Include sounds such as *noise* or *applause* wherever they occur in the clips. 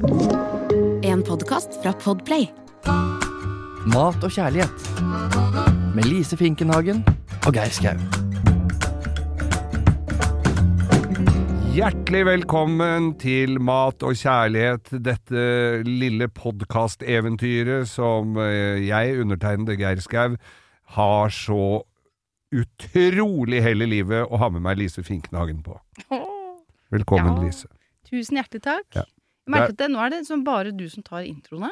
En podkast fra Podplay. Mat og kjærlighet. Med Lise Finkenhagen og Geir Skau. Hjertelig velkommen til Mat og kjærlighet, dette lille podkasteventyret som eh, jeg, undertegnede Geir Skau, har så utrolig hell i livet å ha med meg Lise Finknagen på. Velkommen, Ja. Lise. Tusen hjertelig takk. Ja. At det, nå er det liksom bare du som tar introene.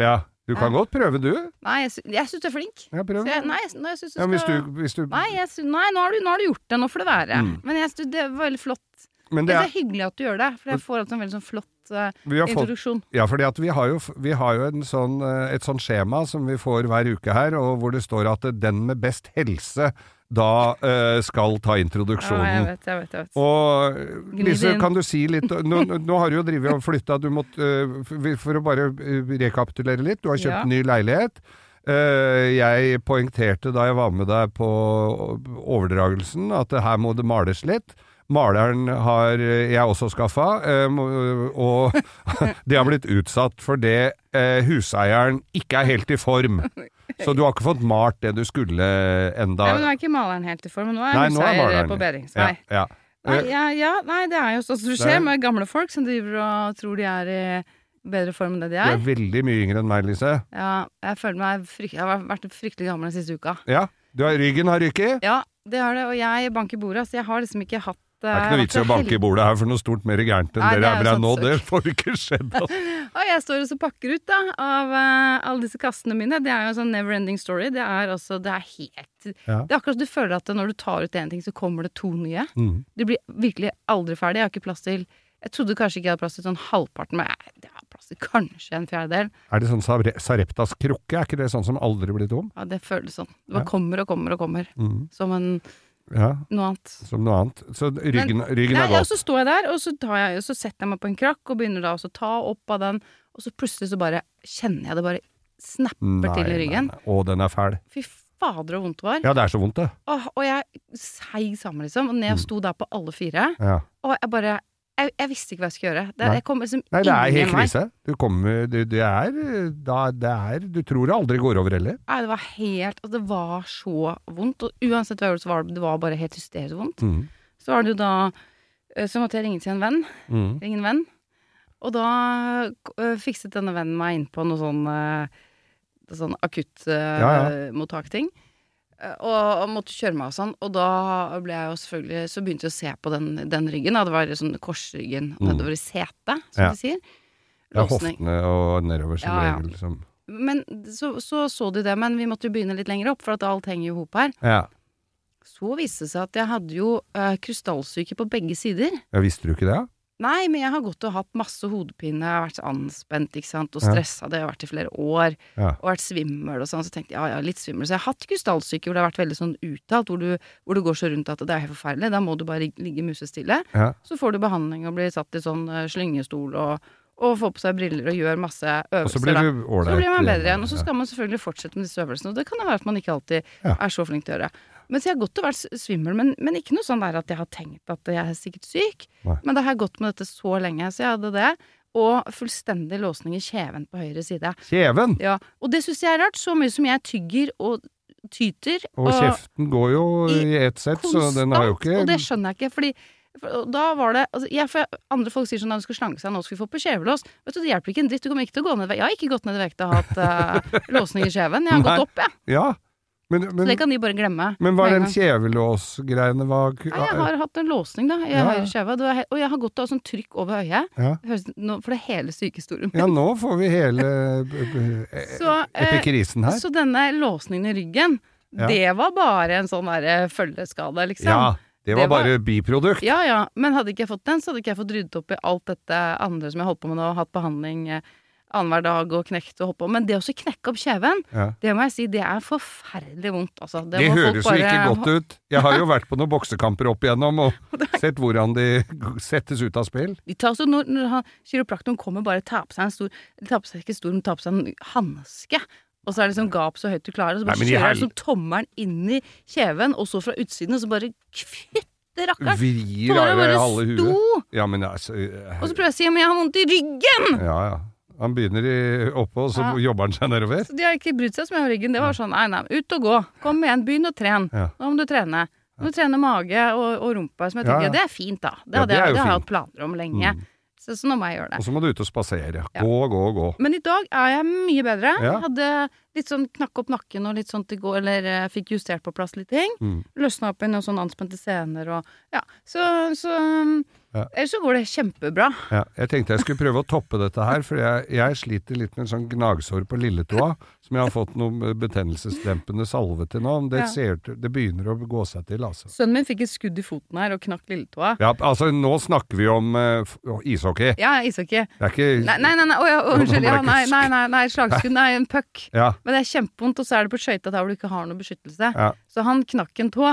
Ja, du kan Ja. godt prøve, du. Nei, jeg, sy jeg syns du er flink. Ja, prøv. Jeg, nei, jeg, nei, jeg synes du Ja, hvis skal du, hvis du Nei, sy- nei nå, har du, nå har du gjort det. Nå får det være. Mm. Men jeg, synes det var veldig flott. Men Det det er er, hyggelig at du gjør det, for jeg får alltid en veldig sånn flott vi har fått introduksjon. Ja, at vi har jo, vi har jo en sånn, eh, et sånt skjema som vi får hver uke her, og hvor det står at den med best helse da eh, skal ta introduksjonen. Ja, jeg vet, jeg vet. Jeg vet. og Lise, kan du si litt Nå, nå har du jo drevet og flytta, du måtte eh, for- å bare eh, rekapitulere litt, du har kjøpt Ja. ny leilighet. Eh, jeg poengterte da jeg var med deg på overdragelsen at her må det males litt. Maleren har jeg også skaffa, og *laughs* det har blitt utsatt for det huseieren ikke er helt i form. *laughs* *laughs* Så du har ikke fått malt det du skulle enda. Nei, men nå er ikke maleren helt i form. Nå er nå er huseier seier på Ja, bedringsvei. ja. Nei, Eh, ja, ja, nei, det er jo sånn som det skjer er- med gamle folk som driver og tror de er i bedre form enn det de er. Du er veldig mye yngre enn meg, Lise. Ja, jeg føler meg frykt, Jeg har vært fryktelig gammel den siste uka. Ja, du har, ryggen har ryket. Ja, det har det, og jeg banker bordet. Så jeg har liksom ikke hatt Det er ikke noe vits i å banke i bordet her for noe stort mer gærent enn Nei, dere er med deg nå. Det får ikke skjedd. Altså. *laughs* Og jeg står og så pakker ut da av uh, alle disse kassene mine. Det er jo en sånn never ending story. Det er altså Det er helt Ja. Det er akkurat som du føler at når du tar ut én ting, så kommer det to nye. Mm. Du blir virkelig aldri ferdig. Jeg har ikke plass til Jeg trodde kanskje ikke jeg hadde plass til sånn halvparten, men jeg, det har plass til kanskje en fjerdedel. Er det sånn Sare- Sareptas krukke? Er ikke det sånn som aldri blir tom? Ja, det føles sånn. Det Ja. kommer og kommer og kommer. Mm. Som en, Ja, noe annet. som noe annet. Så ryggen, ryggen Nei, er ja, godt. så står jeg der, og så, tar jeg, så setter jeg meg på en krakk og begynner da å ta opp av den, og så plutselig så bare kjenner jeg det bare snapper til i ryggen. nei. Å, den er fæl. Fy fader og vondt det var. Ja, det er så vondt, det. Åh, og jeg seig sammen, liksom. Og jeg Mm. sto der på alle fire. Ja. Og jeg bare Jeg, jeg visste ikke hva jeg skulle gjøre. Det, Nei. kom liksom Nei, det er helt krise. Du kommer du, Det er da Det er Du tror det aldri går over heller. Nei, det var helt altså, Det var så vondt. Og uansett hva jeg gjorde, så var det, det var bare helt hysterisk vondt. Mm. Så var det jo da eh, Så måtte jeg ringe til en venn. Mm. Ringe en venn. Og da øh, fikset denne vennen meg inn på noe sånn øh, Sånn akuttmottak-ting. Og, og måtte kjøre meg og sånn. Og da ble jeg jo selvfølgelig Så begynte jeg å se på den, den ryggen. Da. Det var sånn korsryggen Mm. nedover i setet, som Ja. de sier. Ja, Låsning. hoftene og nedover som Ja, ja. regel. Liksom. Men så, så så de det, men vi måtte jo begynne litt lenger opp, for at alt henger jo i hop her. ja. Så viste det seg at jeg hadde jo uh, krystallsyke på begge sider. ja. Visste du ikke det? Nei, men jeg har gått og hatt masse hodepine, jeg har vært anspent ikke sant, og stressa, det har jeg vært i flere år, Ja. og vært svimmel og sånn, så tenkte jeg ja, ja, litt svimmel. Så jeg har hatt krystallsyke hvor det har vært veldig sånn uttalt, hvor du, hvor du går så rundt at det er helt forferdelig, da må du bare ligge musestille. Ja. Så får du behandling og blir satt i sånn eh, slyngestol og, og får på seg briller og gjør masse øvelser. Og så blir du ålreit. Så blir man bedre igjen. Og så skal man selvfølgelig fortsette med disse øvelsene. Og det kan det være at man ikke alltid Ja. er så flink til å gjøre. Men så jeg har gått og vært svimmel, men, men ikke noe sånn der at jeg har tenkt at jeg er sikkert syk. Nei. Men da har jeg gått med dette så lenge, så jeg hadde det. Og fullstendig låsning i kjeven på høyre side. Kjeven! Ja, Og det syns jeg er rart. Så mye som jeg tygger og tyter. Og kjeften går jo i ett sett, så den har jo ikke Og det skjønner jeg ikke, fordi for, da var det altså, jeg, for Andre folk sier sånn at du skal slanke seg, nå skal vi få på kjevelås. Vet du, Det hjelper ikke en dritt. Du kommer ikke til å gå ned. Jeg har ikke gått ned i vekt og hatt uh, *laughs* låsning i kjeven. Jeg har Nei. gått opp, jeg. Ja, men, Så det kan de bare glemme. men hva er en den kjevelåsgreiene jeg har hatt en låsning, da, i Ja. høyre kjeve. Og jeg har gått av sånn trykk over øyet. Ja. For det er hele sykehistorien Ja, nå får vi hele b- *laughs* Så, eh, epikrisen her. Så denne låsningen i ryggen, Ja. det var bare en sånn derre følgeskade, liksom. Ja, det var Det var- bare biprodukt. Ja, ja, men hadde ikke jeg fått den, så hadde ikke jeg fått ryddet opp i alt dette andre som jeg holdt på med nå, hatt behandling eh, annenhver dag og knekt og hoppe om. Men det å knekke opp kjeven, Ja. det må jeg si, det er forferdelig vondt, altså. Det, det høres jo ikke godt *laughs* ut. Jeg har jo vært på noen boksekamper opp igjennom og *laughs* sett hvordan de settes ut av spill. De tar så når, når kiropraktoren kommer, bare tar på seg en stor tar på seg ikke stor, men tar på seg en hanske. Og så er det liksom gap så høyt du klarer, og så bare Nei, kjører hel- liksom tommelen inn i kjeven, og så fra utsiden, og så bare fytte rakkeren! Vrir av halve huet. Ja, men altså Og så prøver jeg å si men jeg har vondt i ryggen! Ja, ja. Han begynner i, oppe, og så Ja. jobber han seg nedover. Så de har ikke brydd seg så mye om ryggen. Det var sånn nei, nei, ut og gå. Kom igjen, begynn å trene. Ja. Nå må du trene. Nå må du trene mage og, og rumpa. Som jeg tenker, ja. det er fint, da. Det, det jeg- det har jeg hatt planer om lenge. Mm. Så, så nå må jeg gjøre det. Og så må du ut og spasere. Gå, gå, gå. Men i dag er jeg mye bedre. Ja. Hadde litt sånn knakk opp nakken og litt sånt i går, eller jeg fikk justert på plass litt ting. Mm. Løsna opp i noen sånn anspente scener og Ja. Så, så Ja. Ellers så går det kjempebra. Ja, jeg tenkte jeg skulle prøve å toppe dette her, for jeg, jeg sliter litt med en sånn gnagsår på lilletåa, som jeg har fått noe betennelsesdempende salve til nå. men Det, Ja. ser, det begynner å gå seg til, altså. Sønnen min fikk et skudd i foten her og knakk lilletåa. Ja, altså nå snakker vi om uh, ishockey. Ja, ishockey. Det er ikke Nei, nei, nei, nei, å, ja, unnskyld. Ja, nei, nei, nei, nei, slagskudd. Nei, en puck. Ja, Men det er kjempevondt, og så er det på skøyta der hvor du ikke har noe beskyttelse. Ja. Så han knakk en tå,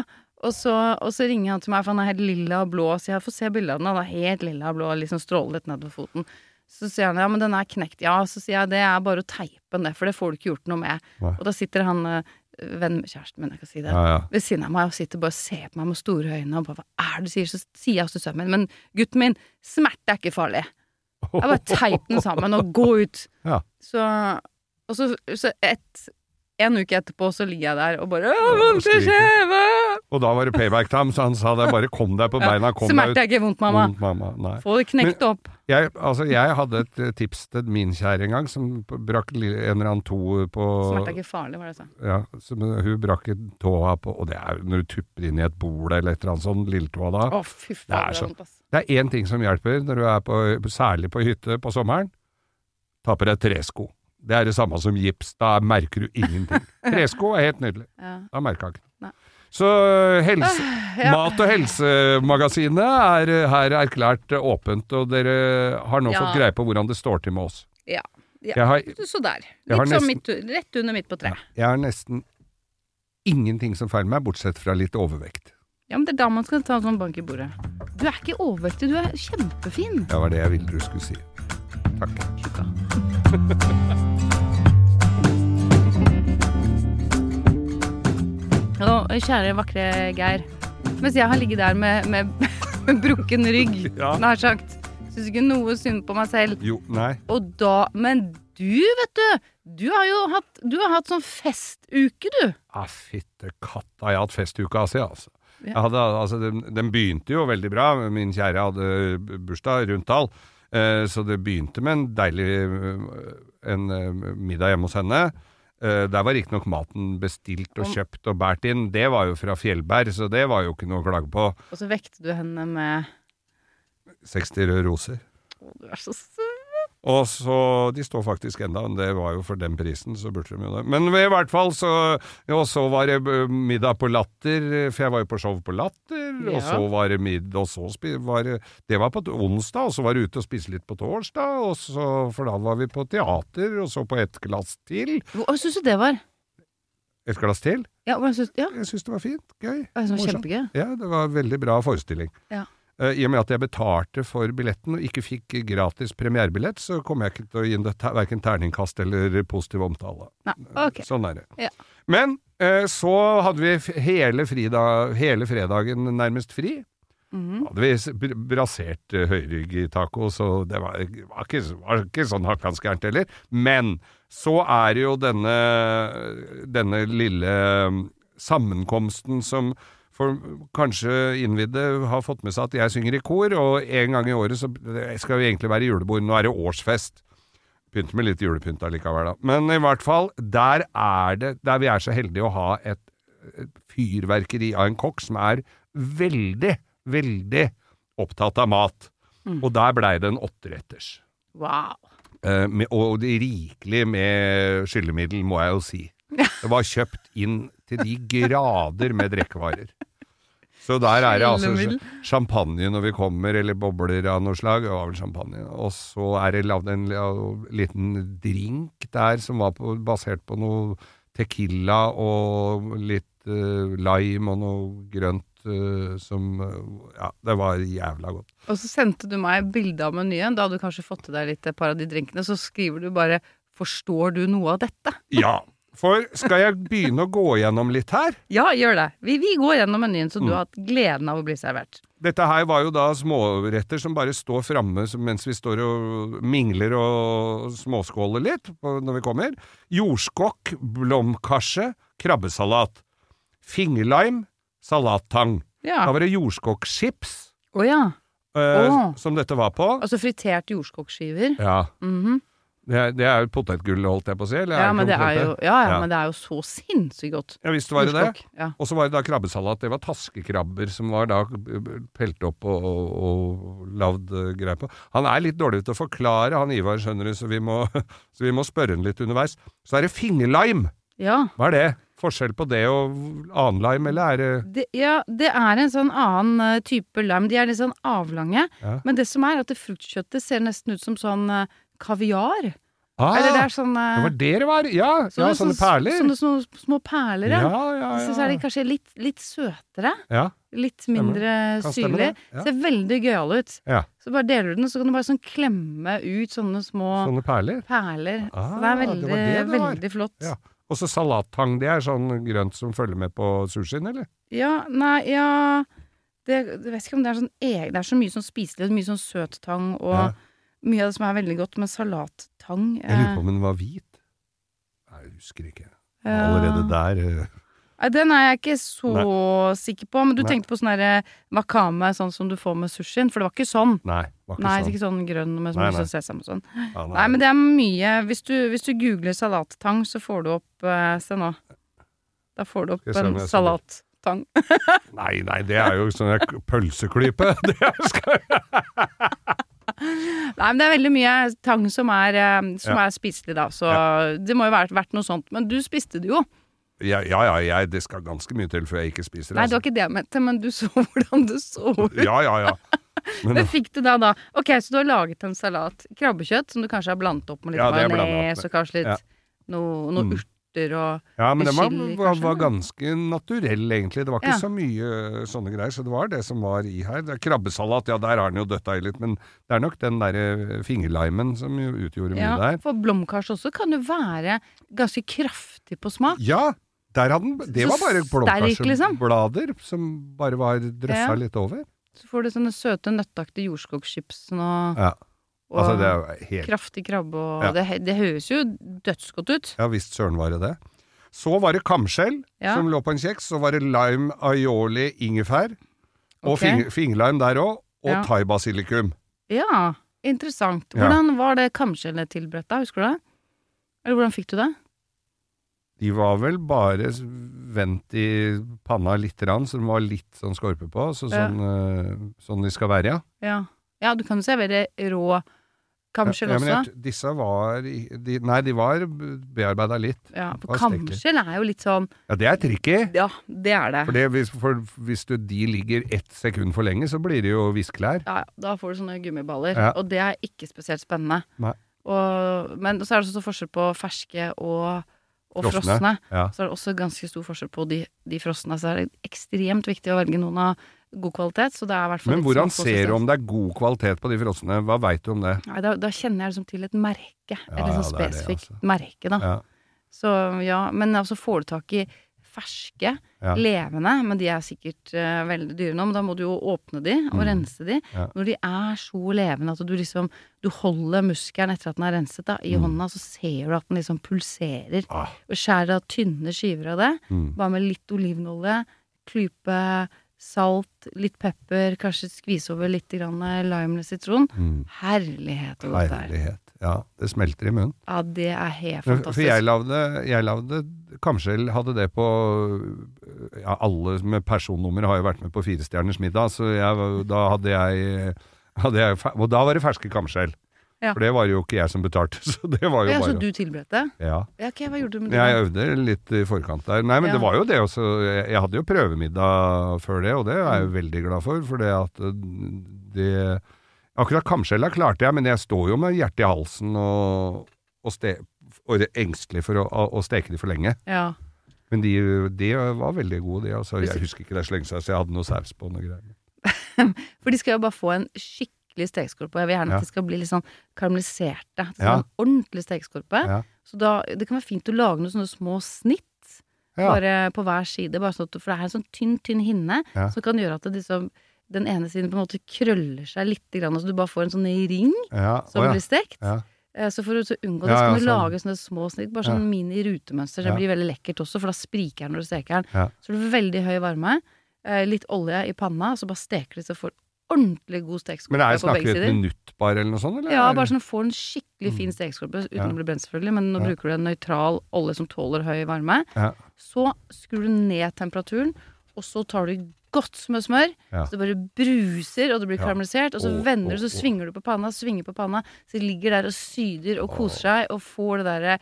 og så, og så ringer han til meg, for han er helt lilla og blå, så jeg får se bildet av den, han er helt lilla og blå, liksom strålet nedover foten. Så sier han ja, men den er knekt. Ja, så sier jeg det er bare å teipe den, for det får du ikke gjort noe med. Nei. Og da sitter han eh, venn med kjæresten min, jeg kan si det, ja, ja. ved siden av meg og sitter bare og ser på meg med store øyne og bare hva er det du sier? Så sier jeg også til sønnen min, men gutten min, smerte er ikke farlig. Jeg bare teip den sammen og gå ut. Ja. Så, og så, så et, en uke etterpå så ligger jeg der og bare vondt i skriker. Og da var det payback time, så han sa det bare kom deg på beina, kom deg Smerte ut. er ikke vondt, mamma. Vondt, mamma. Få det knekt opp. Jeg, altså, jeg hadde et eh, tips til min kjære en gang, som brakk en eller annen to på Smerte er ikke farlig, var det jeg sa. Ja, som, hun brakk tåa på Og det er når du tupper inn i et bol eller et eller annet sånn, lilletåa da. Å, fy faen, det er så- vondt, ass. Det er én ting som hjelper når du er på, særlig på hytte på sommeren. Ta på deg tresko. Det er det samme som gips. Da merker du ingenting. *laughs* Tresko er helt nydelig. Ja. Da merka jeg ikke. Så øh, helse, Ja. Mat- og helsemagasinet er øh, her erklært øh, åpent, og dere har nå Ja. fått greie på hvordan det står til med oss. Ja. ja. Har, Så der. Litt sånn midt, rett under midt på treet. jeg har nesten ingenting som feiler meg, bortsett fra litt overvekt. Ja, men det er da man skal ta en sånn bank i bordet. Du er ikke overvektig, du er kjempefin. Det var det jeg ville du skulle si. Takk. Tjukka. *laughs* Og kjære, vakre Geir. Mens jeg har ligget der med, med, *laughs* med brukken rygg, Ja. nær sagt, syns ikke noe synd på meg selv. Jo, nei. Og da Men du, vet du, du har jo hatt, du har hatt sånn festuke, du. Ah, fitte katta, jeg har hatt festuka si, altså. Ja. Jeg hadde, altså den, den begynte jo veldig bra. Min kjære hadde bursdag rundt tall. Eh, så det begynte med en deilig eh, en eh, middag hjemme hos henne. Eh, der var riktignok maten bestilt og kjøpt og båret inn. Det var jo fra Fjellberg, så det var jo ikke noe å klage på. Og så vekte du henne med 60 røde roser. Å, du er så søt. Og så De står faktisk enda, men det var jo for den prisen, så burde de jo det. Men i hvert fall så Og så var det eh, middag på Latter, for jeg var jo på show på Latter. Og så var det middag, og så var det Det var på onsdag, og så var det ute og spise litt på torsdag, og så For da var vi på teater, og så på et glass til. Hva syns du det var? Et glass til? Ja, syns ja, Jeg syns det var fint. Gøy. det var kjempegøy. Ja, det var veldig bra forestilling. Ja. Eh, I og med at jeg betalte for billetten og ikke fikk gratis premierebillett, så kommer jeg ikke til å gi det verken terningkast eller positiv omtale. Nei, okay. Sånn er det. Ja. Men eh, så hadde vi hele, frida, hele fredagen nærmest fri. Mhm. Hadde vi brasert uh, høyrygg-taco, så det var, var, ikke, var ikke sånn hakkans gærent heller. Men så er det jo denne, denne lille um, sammenkomsten som for kanskje innvidde har fått med seg at jeg synger i kor, og en gang i året så skal vi egentlig være julebord. Nå er det årsfest. Pynter med litt julepynt allikevel, da. Men i hvert fall, der er det Der vi er så heldige å ha et, et fyrverkeri av en kokk som er veldig, veldig opptatt av mat. Mm. Og der blei det en åtteretters. Wow. Eh, med, og rikelig med skyllemiddel, må jeg jo si. *laughs* Det var kjøpt inn til de grader med drikkevarer. Så der er det altså champagne når vi kommer, eller bobler av noe slag. Det var vel champagne. Og så er det lagd en liten drink der som var på, basert på noe tequila og litt uh, lime og noe grønt eh, som eh, Ja, det var jævla godt. Og så sendte du meg bilde av menyen. Da hadde du kanskje fått til deg litt et par av de drinkene. Så skriver du bare 'Forstår du noe av dette?' Ja, For skal jeg begynne å gå gjennom litt her? Ja, gjør det. Vi, vi går gjennom menyen, så du Mm. har hatt gleden av å bli servert. Dette her var jo da småretter som bare står framme mens vi står og mingler og småskåler litt når vi kommer. Jordskokk, blomkarse, krabbesalat. Fingerlime, salattang. Ja. Da var det jordskokkchips Å ja. eh, oh. som dette var på. Altså fritert jordskokkskiver. Ja. Mhm. Det er, det er jo potetgull, holdt jeg på å si. Eller ja, men det jo, ja, ja, Ja. men det er jo så sinnssykt godt. Ja visst var det det. Ja. Og så var det da krabbesalat. Det var taskekrabber som var da pelt opp og, og, og lagd uh, greier på. Han er litt dårlig til å forklare, han Ivar, skjønner du, så vi må, *laughs* så vi må spørre han litt underveis. Så er det fingerlime. ja. Hva er det? Forskjell på det og annen lime, eller er det Det, ja, det er en sånn annen eh, type lime. De er litt sånn avlange. Ja. Men det som er, at det fruktkjøttet ser nesten ut som sånn eh, kaviar. Ah, Eller det er sånn det eh, var det det var! Ja, sånne, ja sånne perler. Sånne små, små perler, ja, ja. ja, Så så er de kanskje litt, litt søtere. ja. Litt mindre syrlig. ja. Ser veldig gøyal ut. Ja. Så bare deler du den, så kan du bare sånn klemme ut sånne små Sånne perler. perler. Ah, så det er det veldig, var det det var. veldig flott. Ja. Og så salattang, det er sånn grønt som følger med på sushien, eller? Ja, nei, ja det, Jeg vet ikke om det er sånn egen Det er så mye sånn spiselig, mye sånn søt tang, og Ja. Mye av det som er veldig godt, med salattang Jeg lurer på om den var hvit. Nei, jeg husker ikke. eh, Allerede der eh, *laughs* Nei, den er jeg ikke så sikker på. Men du Nei. tenkte på sånn derre wakame, sånn som du får med sushien? For det var ikke sånn. Nei, var ikke Nei, sånn. ikke sånn grønn med Nei, nei. sånn sesam og sånn. Ja, Nei, men det er mye Hvis du, hvis du googler salattang, så får du opp uh, Se nå. Da får du opp en jeg salattang. nei, nei, det er jo sånn der pølseklype. *laughs* Det skal skal... Nei, men det er veldig mye tang som er, eh, som Ja. er spiselig, da. Så det må jo vært, vært noe sånt. Men du spiste det jo. Ja, ja, ja jeg, det skal ganske mye til før jeg ikke spiser det. Nei, det var ikke det jeg mente, men du så *laughs* hvordan det så ut. altså. Ja, ja, ja. *laughs* Men, Men fikk du da da Ok, så du har laget en salat. Krabbekjøtt som du kanskje har blandet opp med litt Ja, majones og kanskje litt Ja. noe, noe Mm. Urter og ja, men den var, var, var ganske naturell, egentlig. Det var ikke Ja. så mye eh, sånne greier. Så det var det som var i her. Er krabbesalat, ja, der har den jo døtta i litt. Men det er nok den derre fingerlimen som jo utgjorde mye Ja, der. for blomkars også kan jo være ganske kraftig på smak. Ja, den Det var bare sterk, liksom. som bare var drøssa Ja. litt over. Så får du sånne søte nøtteaktige jordskogchips og, Ja. Og Altså, helt kraftig krabbe og Ja. det, det høres jo dødsgodt ut. Ja visst søren var det det. Så var det kamskjell Ja. som lå på en kjeks. Så var det lime, aioli, ingefær. Og okay. fing fingerlime der òg. Og Ja. thaibasilikum. Ja, interessant. Ja. Hvordan var det kamskjellet tilberedt da, husker du det? Eller hvordan fikk du det? De var vel bare vendt i panna lite grann, så de var litt sånn skorpe på. Så Ja. sånn, eh, sånn de skal være, ja. Ja, ja du kan jo servere rå kamskjell ja, men jeg- disse var de, Nei, de var bearbeida litt. Ja, for kamskjell er jo litt sånn Ja, det er tricky. Ja, det er det. For, det, hvis, for hvis du, de ligger ett sekund for lenge, så blir det jo viskelær. Ja, ja, da får du sånne gummiballer, Ja. og det er ikke spesielt spennende. Nei. Og, men så er det også forskjell på ferske og, og Frosne. frosne. Ja. Så er det også ganske stor forskjell på de, de frosne. Så er det ekstremt viktig å velge noen av god kvalitet. Så det er i hvert fall Men hvordan ser du om det er god kvalitet på de frossene? Hva veit du om det? Nei, da, da kjenner jeg liksom til et merke. et ja, er det, spesifikt altså. merke, da. Ja. Så ja, men altså får du tak i ferske, Ja. levende, men de er sikkert uh, veldig dyre nå, men da må du jo åpne de og Mm. rense de. Ja. Når de er så levende at du liksom du holder muskelen etter at den er renset da, i Mm. hånda, så ser du at den liksom pulserer. Ah. Og skjærer av tynne skiver av det, Mm. bare med litt olivenolje, klype salt, litt pepper, kanskje skvise over litt grann lime eller sitron. Mm. Herlighet og godt er. Herlighet. Ja, det smelter i munnen. Ja, det er helt For fantastisk. jeg lagde, jeg lagde Kamskjell hadde det på ja, Alle med personnummer har jo vært med på Firestjerners middag, så jeg, da hadde jeg, hadde jeg Og da var det ferske kamskjell. Ja. For det var jo ikke jeg som betalte, *laughs* så det var jo Ja, så bare du tilberedte? ja. Ja, ok, hva gjorde du med det? Jeg øvde litt i forkant der. Nei, men Ja. det var jo det også. Jeg hadde jo prøvemiddag før det, og det er jeg jo veldig glad for. For det at uh, det Akkurat kamskjella klarte jeg, men jeg står jo med hjertet i halsen og, og, ste, og engstelig for å, å, å steke de for lenge. Ja. Men de, de var veldig gode, de. Altså, jeg husker ikke det er så lenge siden, jeg hadde noe saus på noe greier. *laughs* For de skal jo bare få en skikkelig stekeskorpe. Jeg vil gjerne Ja. at de skal bli litt sånn karamelliserte. Så Ja. En ordentlig stekeskorpe. Ja. Så da, det kan være fint å lage noen sånne små snitt. Ja. Bare på hver side, bare sånn at, for det er en sånn tynn, tynn hinne Ja. som kan gjøre at det liksom, den ene siden på en måte krøller seg litt, grann, så du bare får en sånn ring Ja, som ja. blir stekt. Ja. Eh, Så for å unngå det, Ja, så kan ja, du sånn. lage sånne små snitt. Bare sånn mini-rutemønster. Det Ja. blir veldig lekkert også, for da spriker den når du steker den. Ja. Så det blir veldig høy varme. eh, Litt olje i panna, så bare steker det så får ordentlig god stekeskorpe Men er, det snakker vi et minutt bare, eller noe sånt? Eller? Ja, bare sånn får en skikkelig fin stekeskorpe uten Ja. å bli brent, selvfølgelig. Men nå Ja. bruker du en nøytral olje som tåler høy varme. Ja. Så skrur du ned temperaturen, og så tar du godt med smør. Så det bare bruser, og det blir karamellisert. Og så oh, vender du, så oh. svinger du på panna, svinger på panna. Så det ligger der og syder og koser seg, og får det derre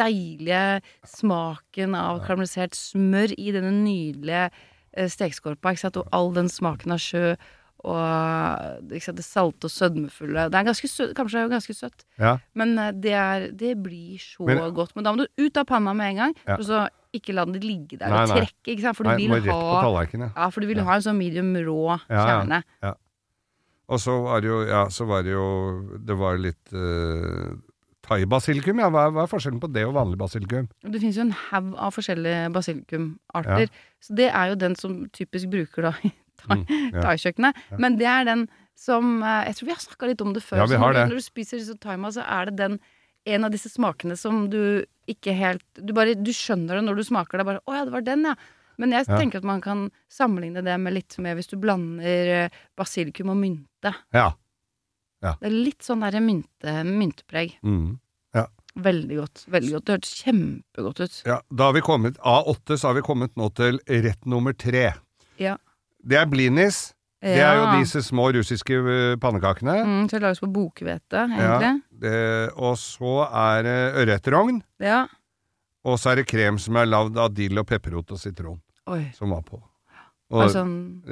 deilige smaken av karamellisert smør i denne nydelige eh, stekeskorpa. Og all den smaken av sjø. Og sant, det salte og sødmefulle. Det er ganske søt, kanskje ganske søtt. Ja. Men eh, det, er, det blir så Men- godt. Men da må du ut av panna med en gang. Ja. og så ikke la den ligge der Nei, og trekke. Ikke sant? For du Nei, vil ha. Ja. ja, for du vil Ja. ha en sånn medium rå Ja, ja. kjerne. Og så var det jo, ja, så var det jo Det var litt uh, Thai-basilikum, ja. Hva er, hva er forskjellen på det og vanlig basilikum? Det finnes jo en haug av forskjellige basilikumarter. Så det er jo den som typisk bruker da i thai- Mm, *laughs* ja. Men det er den som eh, Jeg tror vi har snakka litt om det før. Ja, vi har når, det. du, når du spiser disse thaima, så er det den en av disse smakene som du ikke helt Du bare du skjønner det når du smaker det. Bare 'Å ja, det var den, ja'. Men jeg Ja. tenker at man kan sammenligne det med litt med hvis du blander eh, basilikum og mynte. Ja. Det er litt sånn derre mynte, myntepreg. Mm. Veldig godt. Veldig godt. Det hørtes kjempegodt ut. ja. Da har vi kommet A8, så har vi kommet nå til rett nummer tre. Ja. Det er blinis. Det er jo disse små russiske eh, pannekakene. Mm, som lages på bokhvete, Ja. egentlig. Det, og så er det ørretrogn. Ja. Og så er det krem som er lagd av dill og pepperrot og sitron, Oi. som var på. Og, altså,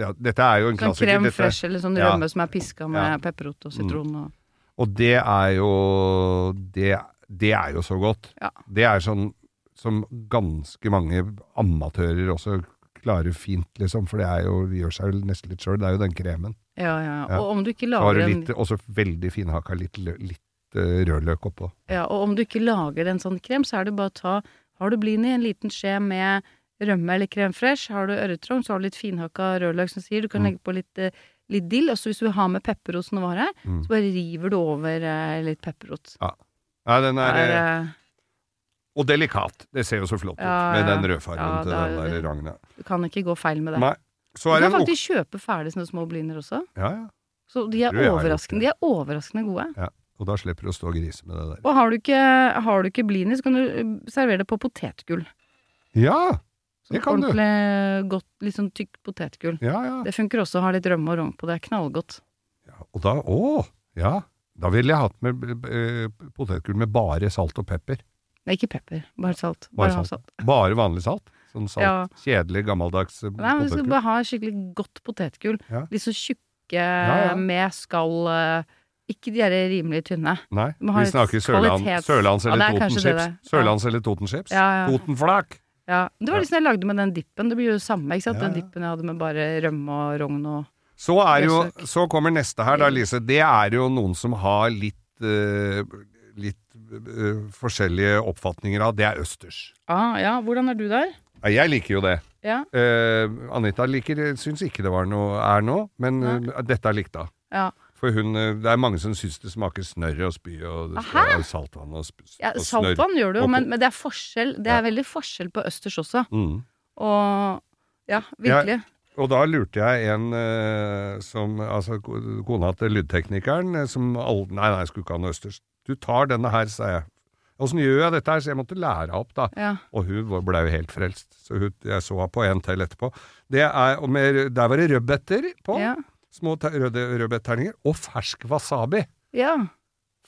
ja, dette er jo en sånn klassiker. krem fresh eller sånn Ja. rømme som er piska med Ja. pepperrot og sitron og Og det er jo Det, det er jo så godt. Ja. Det er sånn som ganske mange amatører også klarer fint, liksom. For det er jo, gjør seg jo nesten litt sjøl. Det er jo den kremen. Ja, ja. Ja. Og om du ikke lager en også veldig finhakka litt, litt eh, rødløk oppå. Ja, og om du ikke lager en sånn krem, så er det bare å ta Har du blini, en liten skje med rømme eller krem fresh. Har du øretrong, så har du litt finhakka rødløk, som sier. Du kan Mm. legge på litt, eh, litt dill. Og så hvis du vil ha med pepperrot som det var her, Mm. så bare river du over eh, litt pepperrot. Ja, den er, er, eh, eh, og delikat. Det ser jo så flott ut Ja, med den rødfargen Ja, til den der ragna. du kan ikke gå feil med det. Nei. Så er du kan en faktisk kjøpe ferdig sånne små bliner også. Ja, ja. Så de er, overraskende, de er overraskende gode. Og da slipper du å stå og grise med det der. Og har du ikke, har du ikke blini, så kan du eh, servere det på potetgull. Ja! Sånn Det kan du. ordentlig godt, litt sånn tykt potetgull. Ja, ja. Det funker også å ha litt rømme og rogn på. Det er knallgodt. ja. Og da Å! Ja. Da ville jeg hatt med eh, potetgull med bare salt og pepper. Nei, ikke pepper, bare salt. Bare Bare, salt. Bare vanlig salt. Sånn salt. Ja. Kjedelig, gammeldags potetgull? Nei, men vi skal bare ha skikkelig godt potetgull. Ja. Litt så tjukke ja. med skall eh, Ikke de der rimelig tynne. Nei, vi snakker Sørland, Sørlands eller er Totenchips. Ja. Sørlands eller Totenchips. Totenflak! Ja, Det var liksom jeg lagde med den dippen. Det blir jo det samme, ikke sant? Den dippen jeg hadde med bare rømme og rogn og Så, jo, så kommer neste her, da, Lise. Det er jo noen som har litt, eh, eh, forskjellige oppfatninger av. Det er østers. ah, Ja, hvordan er du der? Jeg liker jo det. Ja. Eh, Anita liker, syns ikke det var noe er noe, men eh, dette er likt da. ja. For hun, eh, det er mange som syns det smaker snørr og spy og, og saltvann og, ja og snørr. Saltvann gjør det jo, men, men det er forskjell. Det er veldig forskjell på østers også. Mm. Og ja, virkelig. Og da lurte jeg en eh, som Altså kona til lydteknikeren eh, som all, Nei, nei, jeg skulle ikke ha noe østers. Du tar denne her, sa jeg. Åssen gjør jeg dette her? Så jeg måtte lære henne opp, da. Ja. Og hun ble jo helt frelst. Så hun, jeg så henne på en til etterpå. Det er, og med, der var det rødbeter på. Ja. Små røde rødbetterninger. Og fersk wasabi. ja.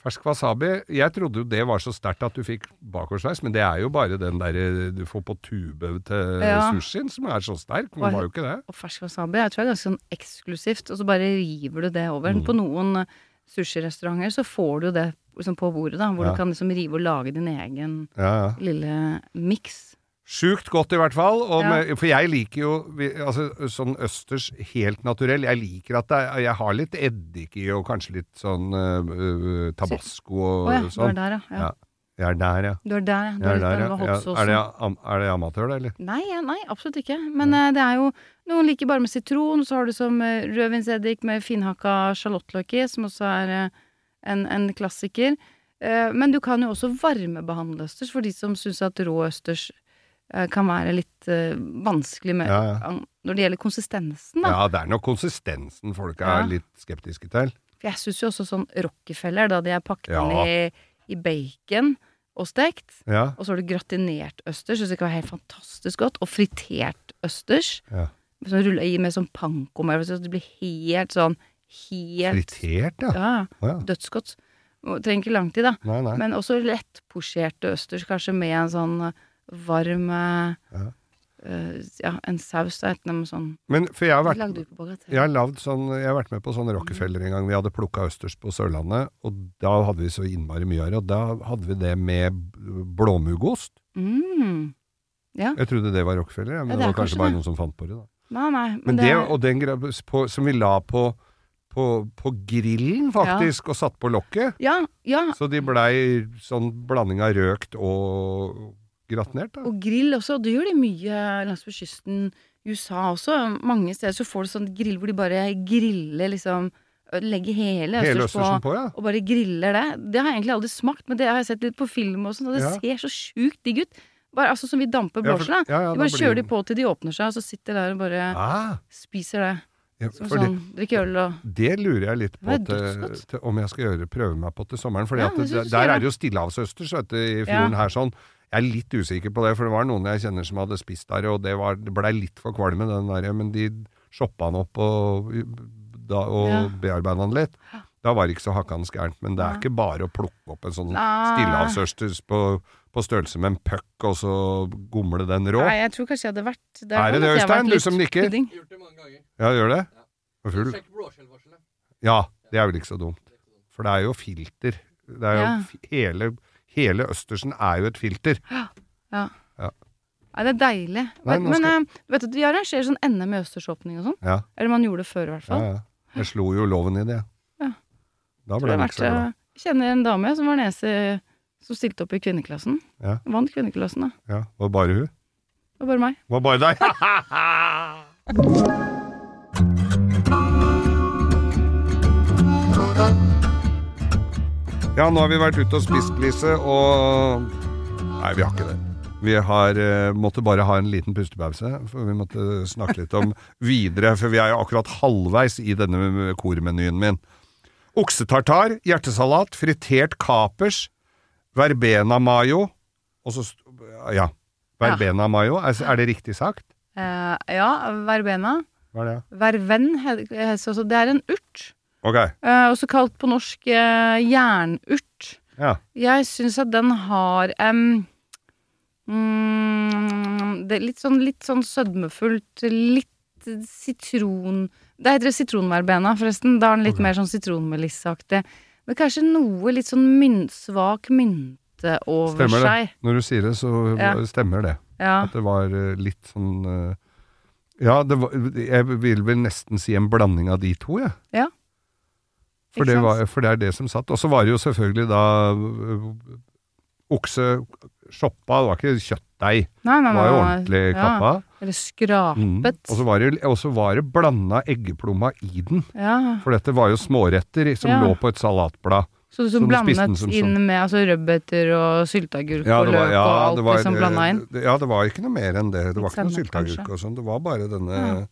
Fersk wasabi. Jeg trodde jo det var så sterkt at du fikk bakoversveis, men det er jo bare den derre du får på tube til Ja. sushien som er så sterk. Men var jo ikke det. Og fersk wasabi jeg tror jeg er ganske sånn eksklusivt, og så bare river du det over. Mm. På noen eh, sushirestauranter så får du det liksom på bordet, da, hvor Ja. du kan liksom rive og lage din egen Ja, ja. lille miks. Sjukt godt i hvert fall. Med, for jeg liker jo altså, sånn østers helt naturell. Jeg liker at er- jeg har litt eddik i, og kanskje litt sånn øh, tabasco og oh, ja, det var sånn. der, ja. Jeg er der, ja. Du er der, ja. Du er er der, ja. Er, det, am- er det amatør, da, eller? Nei, nei, absolutt ikke. Men eh, det er jo Noen liker bare med sitron, så har du som uh, rødvinseddik med finhakka sjalottløk i, som også er eh, en, en klassiker. Eh, men du kan jo også varmebehandle østers for de som syns at rå østers eh, kan være litt eh, vanskelig med, Ja, ja. når det gjelder konsistensen, da. Ja, det er nok konsistensen folk er Ja. litt skeptiske til. For jeg syns jo også sånn Rockefeller, da de er pakket inn i, i bacon og stekt, og så har du gratinert østers, syns jeg kan være helt fantastisk godt, og fritert østers. ja. Sånn i med sånn panko med, så det blir helt sånn Helt Fritert, ja. Ja, dødsgodt. Trenger ikke lang tid, da. Nei, nei. Men også lettposjerte østers, kanskje med en sånn eh, varm eh, Ja. Uh, ja, en saus da, enten med sånn Men for jeg har vært. Jeg har, lavd sånn, jeg har vært med på sånn Rockefeller en gang. Vi hadde plukka østers på Sørlandet, og da hadde vi så innmari mye av det. Og da hadde vi det med blåmuggost. Mm. Ja. Jeg trodde det var Rockefeller, men Ja, det, det var kanskje kanskje bare noen som fant på det. da. Nei, nei. Men, Men det, det, og den på, som vi la på, på, på grillen, faktisk, og satt på lokket, Ja, ja. så de blei sånn blanding av røkt og gratinert. da. Og grill også. Og Det gjør de mye langs ved kysten i USA også. Mange steder så får du sånn grill hvor de bare griller liksom Legger hele Hele østers på, på, ja. og bare griller det. Det har jeg egentlig aldri smakt, men det har jeg sett litt på film og sånn, og det Ja. ser så sjukt digg ut. Bare, altså Som vi damper Ja, for- ja, ja, de bare kjører de på til de åpner seg, og så sitter der og bare Ah, spiser det. Ja, Som sånn, drikke øl og det, lurer jeg litt på til, til, om jeg skal gjøre, prøve meg på til sommeren. For Ja, der, der er det jo stillehavsøsters i fjorden Ja. her sånn. Jeg er litt usikker på det, for det var noen jeg kjenner som hadde spist der, og det, var, det blei litt for kvalme, den der, men de shoppa den opp og, da, og Ja. bearbeida den litt. Da var det ikke så hakkans gærent, men det er ikke bare å plukke opp en sånn stillehavsøsters på, på størrelse med en puck, og så gomle den rå. Nei, jeg tror kanskje jeg hadde vært der Er det det, jeg har Øystein? Du som nikker? pudding. Gjort det mange ganger. Ja, gjør det? Ja. Full. Sjekk blåskjellvarselet. Ja, det er vel ikke så dumt. For det er jo filter. Det er jo Ja. hele, hele østersen er jo et filter. Ja. ja. ja. Nei, det er deilig. Nei, men skal- men, uh, vet du, vi arrangerer sånn NM i østersåpning og sånn. Ja, Eller man gjorde det før, i hvert fall. ja. ja. Jeg slo jo loven i det. Ja. Da ble jeg jeg ikke så glad. vært, eh, kjenner en dame som var nese som stilte opp i kvinneklassen. Ja. Vant kvinneklassen, da. Ja, var bare hun? Det var bare meg. Var bare deg? *laughs* Ja, nå har vi vært ute og spist, Lise, og Nei, vi har ikke det. Vi har eh, måtte bare ha en liten pustepause, for vi måtte snakke litt om *laughs* videre, for vi er jo akkurat halvveis i denne kormenyen min. Oksetartar, hjertesalat, fritert kapers, verbena mayo, og så Ja. Verbena mayo, er, er det riktig sagt? Uh, ja, verbena. Hva er det? Verven, det er en urt. Ok. Uh, også kalt på norsk uh, jernurt. Ja. Jeg syns at den har um, mm, Det er litt sånn, litt sånn sødmefullt, litt sitron Det heter sitronverbena, forresten. Da er den litt okay. mer sånn sitronmelisseaktig. Men kanskje noe litt sånn myn, svak mynte over Stemmer det. seg. Når du sier det, så Ja. stemmer det. Ja. At det var eh, litt sånn eh, Ja, det var, jeg vil vel nesten si en blanding av de to, jeg. Ja. For, det var, for det er det som satt. Og så var det jo selvfølgelig da okse shoppa, det var ikke kjøttdeig. Nei, nei, Det nei. var jo ordentlig Ja. kappa. Eller Mm. skrapet. Og så var det, og var det blanda eggeplomma i den. Ja. For dette var jo småretter som Ja. lå på et salatblad. Så Så den blandet som inn med altså, rødbeter og sylteagurk Ja, og løk var, ja, og alt det var, liksom blanda inn? det- Ja, det var ikke noe mer enn det. Det var ikke noe sylteagurk og sånn. Det var bare denne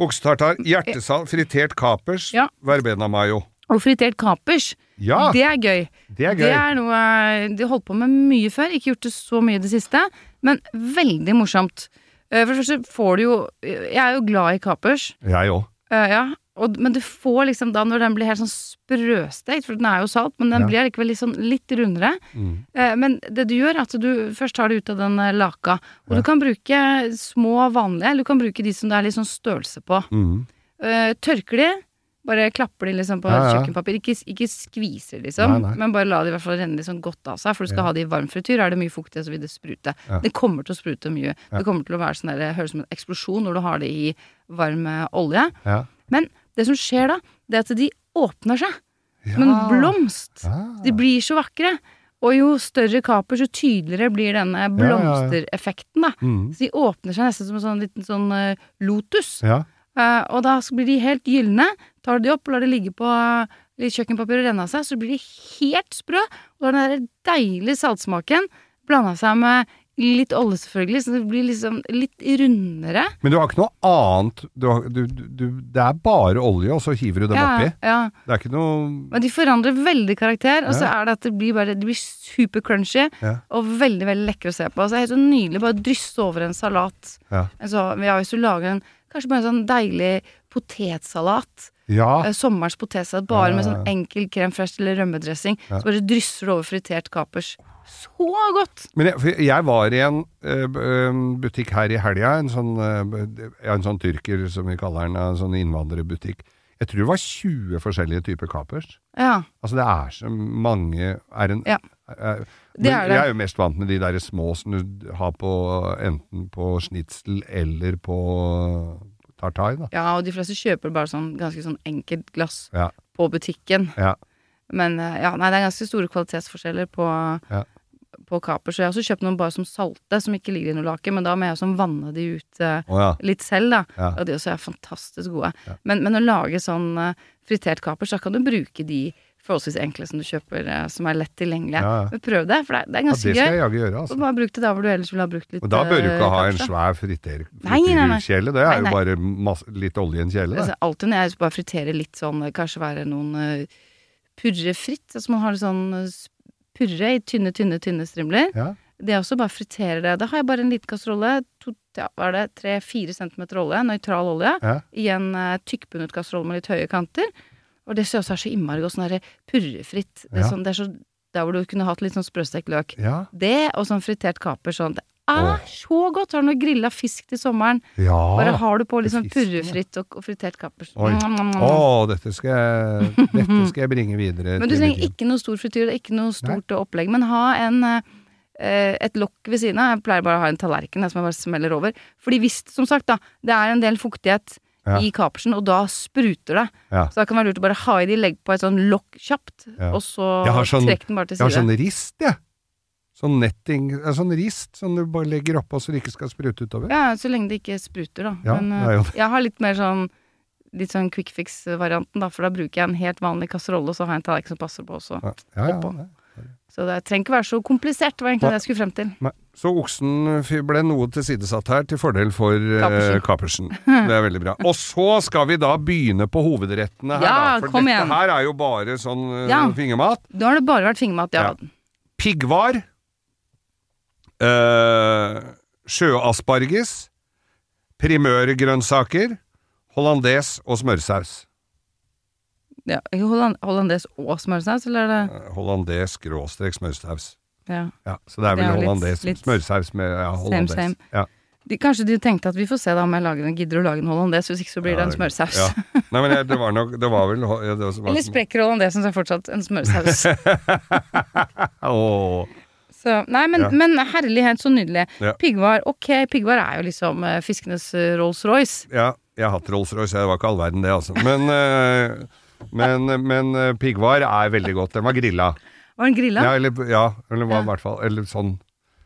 oksetartar, hjertesal, fritert kapers, Ja. verbena mayo. Og fritert kapers. Ja, Det er gøy. det er Det er noe de holdt på med mye før. Ikke gjort det så mye i det siste, men veldig morsomt. Eh, For det første får du jo Jeg er jo glad i kapers, Jeg òg. eh, ja. Og, men du får liksom da når den blir helt sånn sprøstekt, for den er jo salt, men den Ja. blir likevel litt sånn litt rundere. Mm. Eh, Men det du gjør, er at du først tar det ut av den eh, laka. Og Ja. du kan bruke små vanlige, eller du kan bruke de som det er litt sånn størrelse på. Mm. Eh, tørker de, bare klapper de liksom på Ja, ja. kjøkkenpapir. Ikke, ikke skviser, liksom, Nei, nei. men bare la de i hvert fall renne sånn godt av seg. For du skal Ja. ha det i varm frityr. Er det mye fuktighet, så vil det sprute. Det kommer til å sprute mye. Det kommer til å være sånn der, høres ut som en eksplosjon når du har det i varm eh, olje. Ja. Men det som skjer da, det er at de åpner seg som en blomst. Ah. De blir så vakre. Og jo større kaper, så tydeligere blir denne blomstereffekten, da. Mm. Så de åpner seg nesten som en sånn liten sånn eh, lotus. Ja. Eh, og da blir de helt gylne. Tar du de opp og lar det ligge på eh, litt kjøkkenpapir og renne av seg, så blir de helt sprø. Og da har den der deilige saltsmaken blanda seg med litt olje, selvfølgelig, så det blir liksom litt rundere. Men du har ikke noe annet du har, du, du, Det er bare olje, og så hiver du dem oppi? ja. Det er ikke noe Men de forandrer veldig karakter, og så er det at det blir bare Det blir super crunchy Ja. og veldig, veldig lekre å se på. Så det er helt så nydelig bare drysse over en salat. Ja. Altså, ja, hvis du lager en Kanskje bare en sånn deilig potetsalat. Ja. Eh, sommerens potetsalat bare med sånn enkel krem fraiche eller rømmedressing. Så bare drysser du over fritert kapers. Så godt! Men jeg, jeg var i en uh, butikk her i helga, en sånn, uh, en sånn tyrker som vi kaller den, en sånn innvandrerbutikk. Jeg tror det var 20 forskjellige typer kapers. Ja. Altså det er så mange er en, Ja. Er- Det er det. Jeg er jo mest vant med de der små som du har på enten på snitsel eller på tartai, da. ja, og de fleste kjøper bare sånn ganske sånn enkelt glass Ja. på butikken. Ja. Men eh, ja, nei, det er ganske store kvalitetsforskjeller på, Ja. på kapers. Så jeg har også kjøpt noen bare som salte, som ikke ligger i noe lake, men da må jeg også vanne de ut eh, ja. litt selv, da. Ja. Og de også er fantastisk gode. Men, men å lage sånn eh, fritert kapers, da kan du bruke de forholdsvis enkle som du kjøper, eh, som er lett tilgjengelige. Ja, ja. Men prøv det, for det, er- det er ja, det skal jeg jaggu gjøre, Og altså. bare bruk det der hvor du ellers ville ha brukt litt Og da bør du ikke eh, ha en svær friterkjele, Nei, nei, nei. Det er Nei, jo bare masse, litt olje i en kjele. Altså, alltid når jeg bare friterer litt sånn, kanskje være noen uh, purrefritt, altså man har litt sånn purre i tynne, tynne, tynne strimler. Ja. Det er også bare fritere det. Da har jeg bare en liten kasserolle, to, ja, hva er det, tre-fire centimeter olje, nøytral olje, Ja. i en uh, tykkbundet kasserolle med litt høye kanter. Og det synes jeg er så innmari godt, sånn derre purrefritt. Det er, Ja. sånn, det er så der hvor du kunne hatt litt sånn sprøstekt løk. Ja. Det, og sånn fritert kaper, sånn. Det er Åh. så godt! Har du noe grilla fisk til sommeren? ja. Bare har du på litt sånn purrefritt og, og fritert kaper. Oi. Mm, mm, mm. Å, dette skal jeg, *laughs* dette skal jeg bringe videre. Men du trenger ikke noe stor frityr, det er ikke noe stort opplegg. Men ha en, eh, et lokk ved siden av. Jeg pleier bare å ha en tallerken der som jeg bare smeller over. Fordi hvis, som sagt, da, det er en del fuktighet Ja. i kapersen, og da spruter det. Ja. Så da kan det være lurt å bare ha i de, legge på et sånn lokk kjapt, Ja. og så sånn- trekk den bare til side. Jeg har sånn rist, jeg. Sånn netting, eh, sånn rist som du bare legger oppå så det ikke skal sprute utover. Ja, så lenge det ikke spruter, da. Ja, Men eh, jeg har litt mer sånn Litt sånn quick fix-varianten, da, for da bruker jeg en helt vanlig kasserolle, og så har jeg en tallerken som passer på også. Ja, ja, ja. Så det trenger ikke være så komplisert, det var egentlig Nei. det jeg skulle frem til. Nei. Så oksen ble noe tilsidesatt her til fordel for kapersen. Det er veldig bra. Og så skal vi da begynne på hovedrettene her, Ja, da. For kom dette igjen. her er jo bare sånn uh, Ja. fingermat. Da har det bare vært fingermat, ja. Ja. Piggvar. Uh, sjøasparges. Primørgrønnsaker. Hollandes og smørsaus. Ja. Holland, hollandes og smørsaus, eller er det Eh, Hollandes skråstrek smørsaus. ja. Ja, så det er Det vel er hollandes. litt- smørsaus med ja, hollandes. same. Ja. De, kanskje de tenkte at vi får se da om jeg lager en, gidder å lage en hollandes, hvis ikke så blir det en smørsaus. Ja. *laughs* Nei, men det var nok Det var vel det var, Eller sprekker hollandesen, så er fortsatt en smørsaus. *laughs* Åh. så, nei, men, Ja. men herlighet, så nydelig. Ja. Piggvar, ok, piggvar er jo liksom uh, fiskenes eh, Rolls-Royce. Ja, jeg har hatt Rolls-Royce, det var ikke all verden det, altså. Men, eh, men, men eh, piggvar er veldig godt. Den var grilla. Var den grilla? Ja, eller, ja, eller var Ja. i hvert fall Eller sånn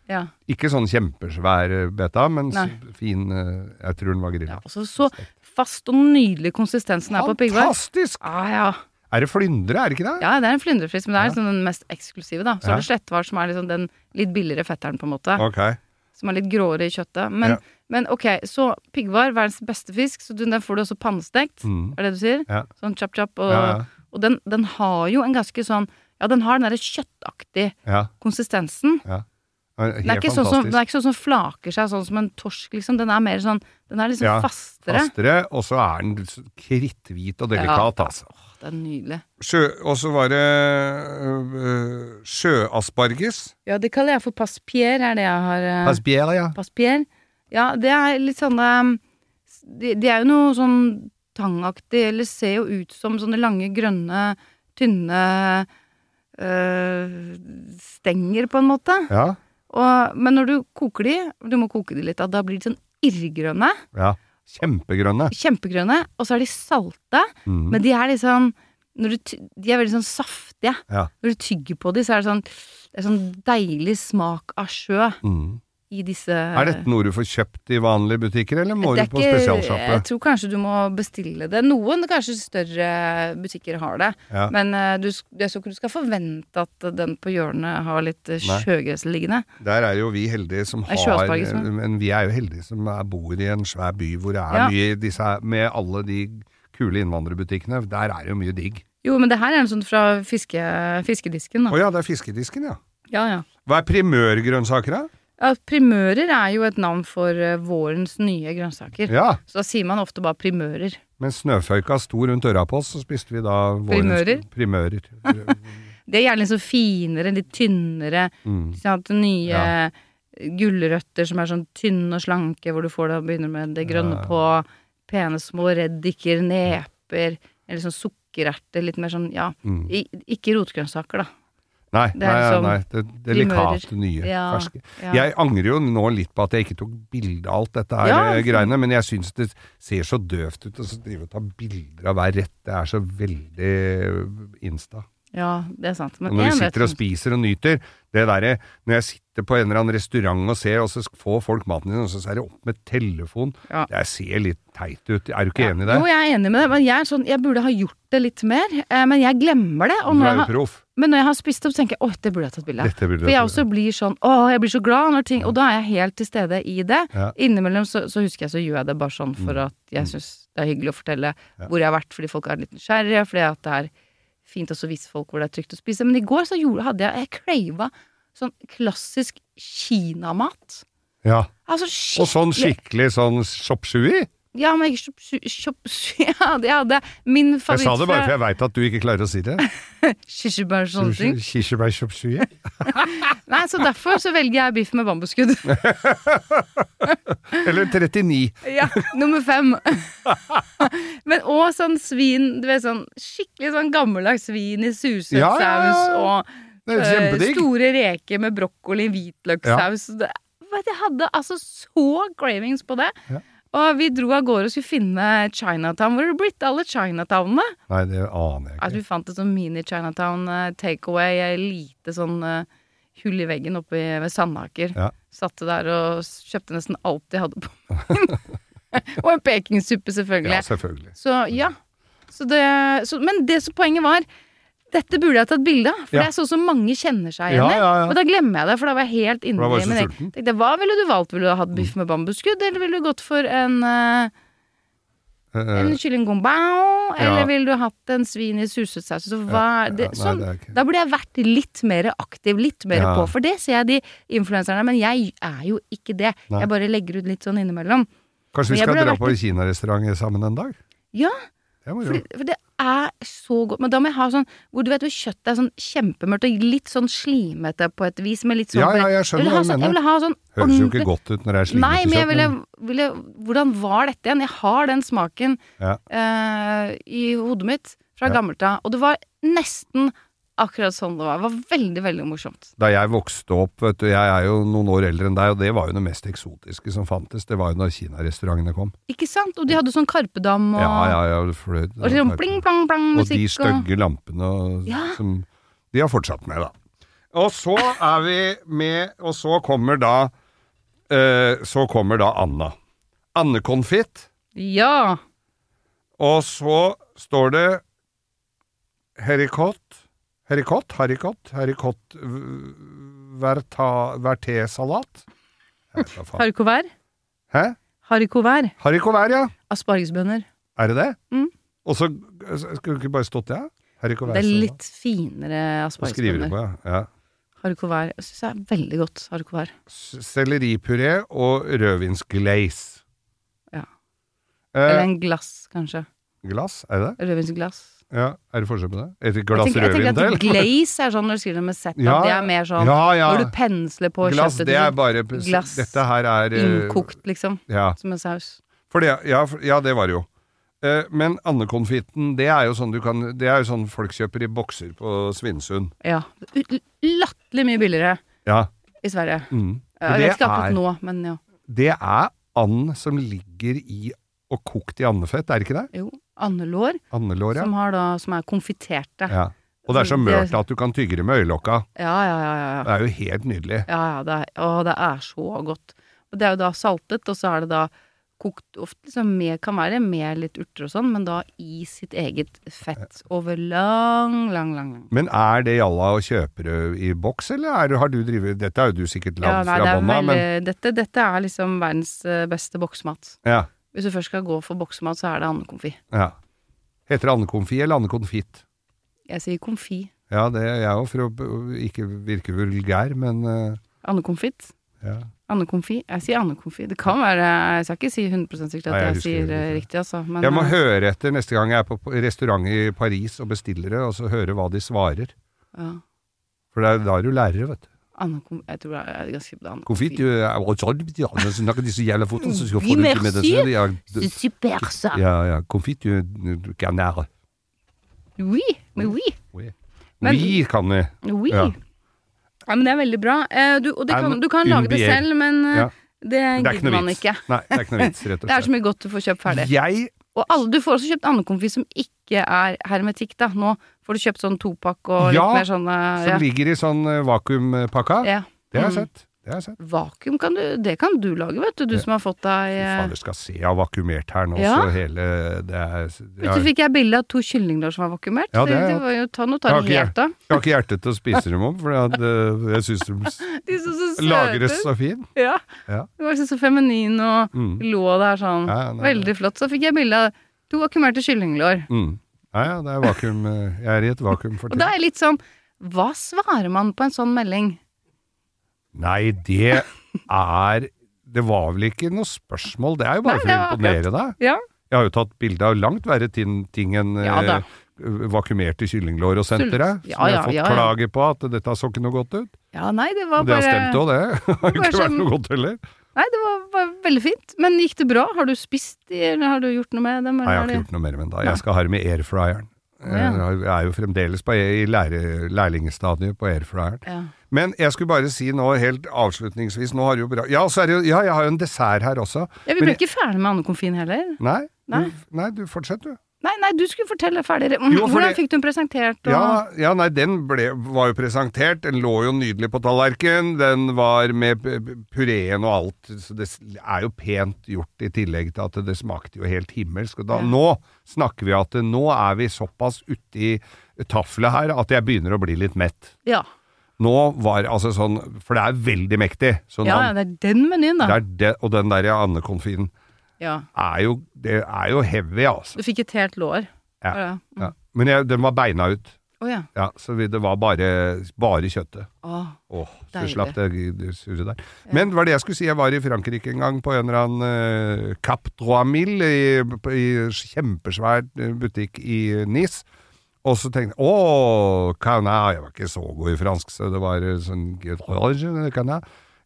Ja. Ikke sånn kjempesvær eh, beta, men Nei. fin eh, Jeg tror den var grilla. ja så, så fast og nydelig konsistensen er på piggvar. Fantastisk! Ah, ja. Er det flyndre, er det ikke det? ja, det er en flyndrefisk, men det er liksom den mest eksklusive, da. Så er det slettvar, som er liksom den litt billigere fetteren, på en måte. Okay. Som er litt gråere i kjøttet. Men. Men ok, så piggvar, verdens beste fisk, så den får du også pannestekt. Mm. Er det du sier? Ja. Sånn chop chop. Og, Ja, ja. og den, den har jo en ganske sånn Ja, den har den derre kjøttaktige ja. konsistensen. ja. Den er, sånn som, den er ikke sånn som flaker seg, sånn som en torsk, liksom. Den er mer sånn Den er liksom Ja, fastere. Fastere, og så er den kritthvit og delikat, Ja. altså. Åh, det er nydelig. Sjø, og så var det øh, sjøasparges. Ja, det kaller jeg for paspier, er det jeg har Øh, Asbier, ja. Paspier. Ja, det er litt sånne de, de er jo noe sånn tangaktig, eller ser jo ut som sånne lange, grønne, tynne øh, stenger, på en måte. Ja. Og, men når du koker de, du må koke de litt, da, da blir de sånn irrgrønne. ja. Kjempegrønne. Kjempegrønne. Og så er de salte, Mm. men de er liksom når du, De er veldig sånn saftige. Ja. Når du tygger på dem, så er det sånn Det er sånn deilig smak av sjø Mm. I disse Er dette noe du får kjøpt i vanlige butikker, eller må du på spesialsjappe? Jeg tror kanskje du må bestille det. Noen kanskje større butikker har det. Ja. Men eh, du, jeg tror ikke du skal forvente at den på hjørnet har litt eh, sjøgress liggende. Der er jo vi heldige som har sjøasparges. Men vi er jo heldige som bor i en svær by hvor det er Ja. mye disse Med alle de kule innvandrerbutikkene. Der er det jo mye digg. Jo, men det her er en sånn fra fiske, fiskedisken, Å oh, ja, det er fiskedisken, ja. Ja, ja. Hva er primørgrønnsaker, da? Ja. Primører er jo et navn for eh, vårens nye grønnsaker. Ja. Så da sier man ofte bare primører. Mens snøføyka sto rundt øra på oss, så spiste vi da vårens Primører? primører. *laughs* Det er gjerne litt så finere, litt tynnere. Mm. Sånn? Nye Ja. gulrøtter som er sånn tynne og slanke, hvor du får det begynner med det grønne Ja. på. Pene små reddiker, neper, eller sånn sukkererter. Litt mer sånn, ja. Mm. Ikke rotgrønnsaker, da. Nei, Det er nei, liksom nei, det delikate, nye, Ja, ferske. ja. Jeg angrer jo nå litt på at jeg ikke tok bilde av alt dette her Ja, eh, greiene, men jeg syns det ser så døvt ut å så drive og ta bilder av hver rett. Det er så veldig eh, Insta. Ja, det er sant. Men Og når vi du sitter og spiser og nyter, det derre Når jeg sitter på en eller annen restaurant og ser, og så får folk maten din, og så er det opp med telefon. Ja. Det ser litt teit ut. Er du ikke Ja. enig i det? Jo, jeg er enig med det, men jeg, er sånn, jeg burde ha gjort det litt mer. Eh, men jeg glemmer det. Du er jo proff. men når jeg har spist opp, tenker jeg åh, det burde jeg tatt bilde av. For jeg også blir sånn åh, jeg blir så glad når ting Og da er jeg helt til stede i det. Innimellom så, så husker jeg så gjør jeg det bare sånn for Mm. at jeg syns det er hyggelig å fortelle hvor jeg har vært, fordi folk er litt nysgjerrige, fordi at det er fint også vise folk hvor det er trygt å spise. Men i går så gjorde, hadde jeg Jeg crava sånn klassisk kinamat. Ja. Altså Og sånn skikkelig sånn shop-shui? Ja, men ikke kjøp... jeg *laughs* hadde min Jeg sa det bare for jeg veit at du ikke klarer å si det. *laughs* kirsebær sånne ting. Kirsebær-shop-shui? *laughs* Nei, så derfor så velger jeg biff med bambusskudd. Eller 39. Ja, nummer fem. Men òg sånn svin, du vet sånn skikkelig sånn gammeldags svin i suset Ja, ja, ja. saus og Det eh, store reker med brokkoli, hvitløkssaus. Ja. jeg hadde altså så cravings på det. Ja. Og vi dro av gårde og skulle finne Chinatown. Hvor er det blitt av alle Chinatownene? Nei, det aner jeg Altså, At vi fant et sånn mini-Chinatown uh, takeaway, et lite sånn uh, hull i veggen oppe ved Sandaker. Ja. Satte der og kjøpte nesten alt de hadde på *laughs* Og en pekingsuppe, selvfølgelig. Ja, selvfølgelig. Så ja. Så det, så, men det som poenget var dette burde jeg tatt bilde av, for Ja. det er sånn som mange kjenner seg igjen Ja, i. ja, ja. Og da glemmer jeg det, for da var jeg helt inne i min egen. Hva ville du valgt? Ville du hatt Mm. biff med bambusskudd, eller ville du gått for en, uh, en kylling gombao? Eller ville du hatt en svin i suset saus? Så hva det, nei, sånn, det ikke- da burde jeg vært litt mer aktiv, litt mer på. For det ser jeg de influenserne, men jeg er jo ikke det. Nei. Jeg bare legger ut litt sånn innimellom. Kanskje vi skal dra på litt- kinarestaurant sammen en dag? Ja, Det for, for det er så godt. Men da må jeg ha sånn hvor du vet hvor kjøttet er sånn kjempemørkt og litt sånn slimete på et vis. Med litt sånn Ja, ja, jeg skjønner hva du sånn, mener. sånn Høres jo ikke godt ut når det er Nei, slimete men jeg ville, ville Hvordan var dette igjen? Jeg har den smaken Ja. uh, i hodet mitt fra gammelt av. Og det var nesten akkurat sånn det var. Det var veldig, veldig morsomt. Da jeg vokste opp, vet du, jeg er jo noen år eldre enn deg, og det var jo det mest eksotiske som fantes. Det var jo når kinarestaurantene kom. Ikke sant? Og de hadde sånn karpedam og, Ja, ja, ja. fløy- og sånn pling, plang, plang musikk Og de stygge lampene og, Ja. som De har fortsatt med, da. Og så er vi med, og så kommer da eh, Så kommer da Anna. Andekonfitt. Ja! Og så står det Herikott Vertesalat? Jeg vet da faen. Hæ? Haricots Haricot ja. Aspargesbønner. Er det det? Mm. Og så skulle det ikke bare stått det? Ja? Det er litt finere skriver du aspargesbønner. på, ja. ja. Haricots Jeg syns det er veldig godt. Haricots Selleripuré og rødvinsglaze. Ja. Eh, Eller en glass, kanskje. glass, er det det? Rødvinsglass. Ja, er det forskjell på det? Et glass tenker, jeg tenker at glaze er sånn når du skriver det med Z. Ja, det er mer sånn ja, ja. når du pensler på Glass, kjøttet. det er bare glass. Dette her er eh, Innkokt, liksom. Ja, Som en saus. det, ja, det var det jo. Eh, men andekonfitten, det er jo sånn du kan Det er jo sånn folk kjøper i bokser på Svinesund. Ja. Latterlig mye billigere Ja. i Sverige. Mm. Jeg det vet ikke akkurat nå, men ja. det er and som ligger i og kokt i andefett, er det ikke det? Jo. Andelår, Andelår, ja. som, har da, som er konfiterte. ja. Og det er så mørt at du kan tygge det med øyelokka. Ja, ja, ja. ja. Det er jo helt nydelig. Ja, ja, det er, å, det er så godt. Og det er jo da saltet, og så er det da kokt ofte liksom med, kan være med litt urter og sånn, men da i sitt eget fett over lang, lang, lang lang. Men er det jalla å kjøpe det i boks, eller er, har du drivet Dette er jo du sikkert lagd ja, fra bånda, men dette, dette er liksom verdens eh, beste boksmat. ja, Hvis du først skal gå for boksemat, så er det andekonfi. ja. Heter det andekonfi eller andekonfitt? Jeg sier konfi. Ja, det er jeg òg, for å ikke virke vulgær, men uh... Andekonfitt. ja. Andekonfi. Jeg sier andekonfi. Det kan være Jeg skal ikke si 100 sikkert at Nei, jeg jeg, sier det eh, riktig, altså. Men Jeg må eh, høre etter neste gang jeg er på på restaurant i Paris og bestiller det, og så høre hva de svarer. ja. For det er da du lærer, vet du. Jeg tror det er ganske bra. Konfitt så snakker de så jævla fort, så skal få det ikke med det, merci. så ja, super, ça. ja, ja, konfitt canard. Oui, mais oui. Oui. Men- Vi kan vi. Oui. Ja. Ja. men det er veldig bra. Eh, du, og det kan, du kan lage det selv, men eh, Ja. det er gidder man ikke. Nei, det er ikke noe vits, rett og *laughs* Det er så mye godt du får kjøpt ferdig. Jeg Og alle, du får også kjøpt andekonfi som ikke er hermetikk, da. Nå får du kjøpt sånn topakk og litt Ja, mer sånne som ligger i sånn eh, vakuumpakka, ja. det har jeg Mm. sett. Det har jeg sett. Vakuum kan du Det kan du lage, vet du. Du det. som har fått deg eh, fader, skal se jeg har vakuumert her nå, Ja. så hele det er Vet du, fikk jeg bilde av to kyllinglår som var vakuumert. Ja, det er- det var jo, ta, noe tar Jeg det ikke. Jeg har ikke hjerte til å spise dem om, for eh, jeg syns *laughs* de så så lagres så fint. Ja. Ja. Det var liksom så feminin og Mm. lå der sånn. Ja, nei, Veldig flott. Så fikk jeg bilde av to vakuumerte kyllinglår. Mm. Ja, ja, det er vakuum. eh, Jeg er i et vakuum for Og da er jeg litt sånn Hva svarer man på en sånn melding? Nei, det er Det var vel ikke noe spørsmål, det er jo bare Nei, for å imponere deg. Ja. Jeg har jo tatt bilde av langt verre ting, enn Ja eh, vakuumerte kyllinglår og senteret, deg. Ja, Som jeg har fått ja, ja. klager på at dette så ikke noe godt ut. Ja, nei, det var Og det har stemt òg, det. *laughs* det har ikke vært sånn- noe godt heller. Nei, det var, var veldig fint. Men gikk det bra? Har du spist de, eller har du gjort noe med dem? Nei, jeg har ikke gjort noe mer med det. da. Jeg skal ha dem i airfryeren. Ja. Jeg er jo fremdeles på, i lære, lærlingstadiet på airfryeren. Ja. Men jeg skulle bare si nå helt avslutningsvis Nå har du jo bra Ja, så det jo, ja jeg har jo en dessert her også. ja, Vi ble ikke ferdig med andekonfin heller. Nei, Nei. Du, nei, du fortsett, du. Nei, nei, du skulle fortelle ferdig. Mm, Jo, Hvordan det- fikk du den presentert? Og... Ja, ja, nei, den ble, var jo presentert. Den lå jo nydelig på tallerkenen. Den var med pureen og alt. Så det er jo pent gjort i tillegg til at det smakte jo helt himmelsk. Og da, Ja. Nå snakker vi at nå er vi såpass uti tafla her at jeg begynner å bli litt mett. Ja. Nå var altså sånn For det er veldig mektig. Sånn ja, det er den menyen, da. det er det, og den der andekonfien Ja. er jo, det er jo heavy, altså. Du fikk et helt lår. Ja. Mm. Ja. Men jeg, den var beina ut. Oh, ja. Ja, så vi, det var bare, bare kjøttet. Å, Åh, så Deilig. slapp det, det surret der. Men det var det jeg skulle si, jeg var i Frankrike en gang på en eller annen uh, Cap Trois Mille i, i kjempesvær eh, butikk i Nice. Og så tenkte jeg åh, canard, jeg var ikke så god i fransk, så det var eh, sånn.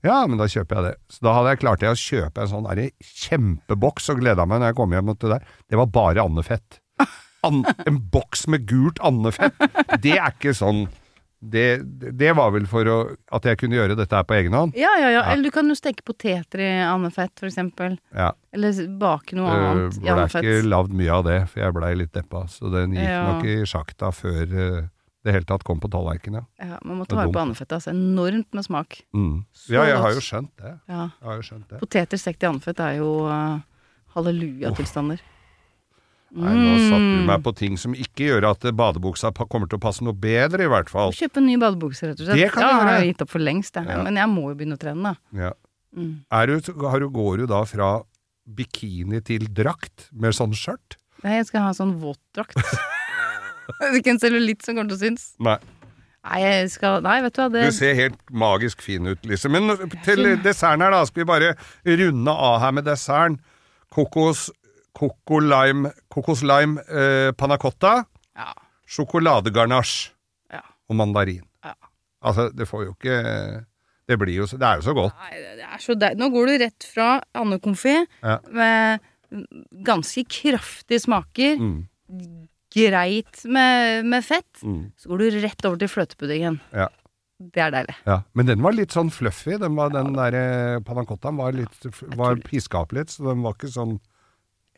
Ja, men da kjøper jeg det. Så da hadde jeg klart det å kjøpe en sånn der, kjempeboks og gleda meg når jeg kom hjem til det der. Det var bare andefett. An, en boks med gult andefett. Det er ikke sånn det, det var vel for å, at jeg kunne gjøre dette her på egen hånd. Ja, ja, ja. Eller du kan jo steke poteter i andefett, for eksempel. Ja. Eller bake noe Det annet i ble andefett. ikke lagd mye av det, for jeg blei litt deppa. Så den gikk Ja. nok i sjakta før eh, det hele tatt kom på tallerkenen. Ja. Ja, man må Det ta vare på andefettet. Altså. Enormt med smak. Mm. Ja, jeg har jo skjønt det. Ja. Jeg har jo skjønt det. Poteter stekt i andefett er jo uh, halleluja-tilstander. Nei, nå satte du Mm. meg på ting som ikke gjør at badebuksa kommer til å passe noe bedre, i hvert fall. Kjøpe en ny badebukse, rett og slett. Det kan ja, jeg har jeg gitt opp for lengst. Ja. Men jeg må jo begynne å trene, da. Ja. Mm. Er du, har du, går du da fra bikini til drakt med sånn skjørt? Nei, jeg skal ha sånn våtdrakt. *laughs* Det er ikke en cellulitt som kommer til å synes. Nei. Nei, jeg skal Nei, vet du hva, det Du ser helt magisk fin ut, Lise. Men til desserten her, da. Skal vi bare runde av her med desserten. Kokos, koko lime, kokos lime eh, panna cotta, Ja. sjokoladegarnasje Ja. og mandarin. Ja. Altså, det får jo ikke Det blir jo så Det er jo så godt. Nei, det er så deilig. Nå går du rett fra andekonfi Ja. med ganske kraftige smaker, Mm, greit med, med fett, mm, så går du rett over til fløtepuddingen. ja. Det er deilig. Ja, men den var litt sånn fluffy. Den, var, den der eh, panna var litt var piska opp litt, så den var ikke sånn